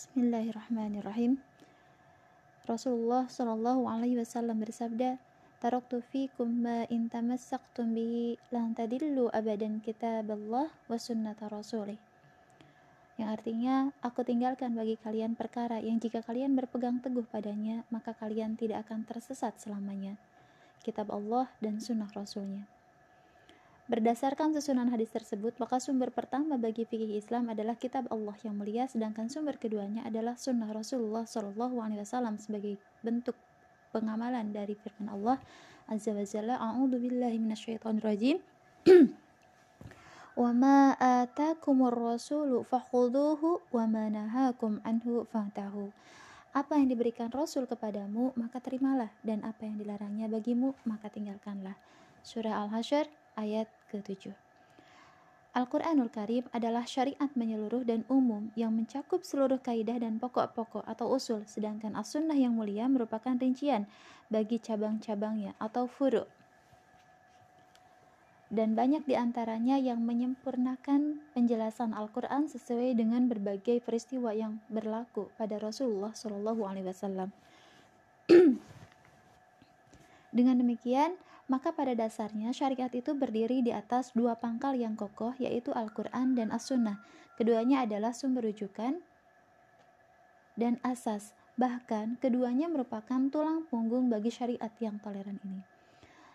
Bismillahirrahmanirrahim. Rasulullah Shallallahu alaihi wasallam bersabda, "Taraktu fikum ma in tamassaktum bihi lan tadillu abadan kitaballah wa sunnata rasulih." Yang artinya, aku tinggalkan bagi kalian perkara yang jika kalian berpegang teguh padanya, maka kalian tidak akan tersesat selamanya. Kitab Allah dan sunnah Rasulnya. Berdasarkan susunan hadis tersebut, maka sumber pertama bagi fikih Islam adalah kitab Allah yang mulia, sedangkan sumber keduanya adalah sunnah Rasulullah Shallallahu Alaihi Wasallam sebagai bentuk pengamalan dari firman Allah Azza wa Jalla. A'udzu billahi minasyaitonir rajim. Wa ma atakumur rasulu fakhuduhu wa ma nahakum anhu fantahu. Apa yang diberikan Rasul kepadamu, maka terimalah, dan apa yang dilarangnya bagimu, maka tinggalkanlah. Surah Al-Hasyr ayat ke-7. Al-Quranul Karim adalah syariat menyeluruh dan umum yang mencakup seluruh kaidah dan pokok-pokok atau usul, sedangkan as-sunnah yang mulia merupakan rincian bagi cabang-cabangnya atau furu. Dan banyak di antaranya yang menyempurnakan penjelasan Al-Quran sesuai dengan berbagai peristiwa yang berlaku pada Rasulullah Shallallahu Alaihi Wasallam. Dengan demikian, maka pada dasarnya syariat itu berdiri di atas dua pangkal yang kokoh yaitu Al-Quran dan As-Sunnah. Keduanya adalah sumber rujukan dan asas. Bahkan keduanya merupakan tulang punggung bagi syariat yang toleran ini.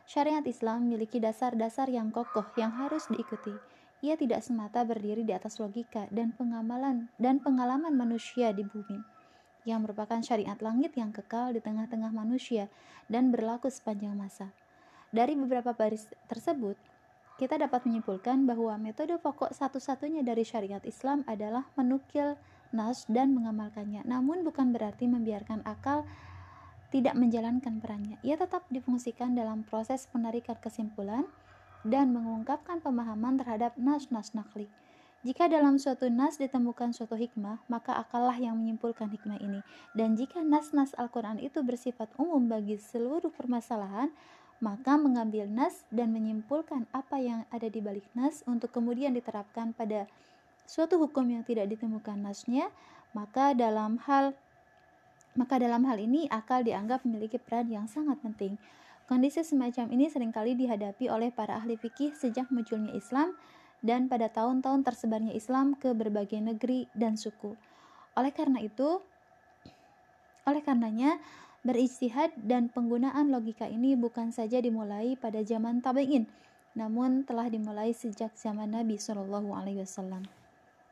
Syariat Islam memiliki dasar-dasar yang kokoh yang harus diikuti. Ia tidak semata berdiri di atas logika dan pengamalan dan pengalaman manusia di bumi yang merupakan syariat langit yang kekal di tengah-tengah manusia dan berlaku sepanjang masa. Dari beberapa baris tersebut, kita dapat menyimpulkan bahwa metode pokok satu-satunya dari syariat Islam adalah menukil nas dan mengamalkannya. Namun bukan berarti membiarkan akal tidak menjalankan perannya. Ia tetap difungsikan dalam proses penarikan kesimpulan dan mengungkapkan pemahaman terhadap nas-nas nakli. Jika dalam suatu nas ditemukan suatu hikmah, maka akallah yang menyimpulkan hikmah ini. Dan jika nas-nas Al-Quran itu bersifat umum bagi seluruh permasalahan, maka mengambil nas dan menyimpulkan apa yang ada di balik nas untuk kemudian diterapkan pada suatu hukum yang tidak ditemukan nasnya, maka dalam hal maka dalam hal ini akal dianggap memiliki peran yang sangat penting. Kondisi semacam ini sering kali dihadapi oleh para ahli fikih sejak munculnya Islam dan pada tahun-tahun tersebarnya Islam ke berbagai negeri dan suku. Oleh karena itu, oleh karenanya Berijtihad dan penggunaan logika ini bukan saja dimulai pada zaman tabi'in, namun telah dimulai sejak zaman Nabi Shallallahu alaihi wasallam.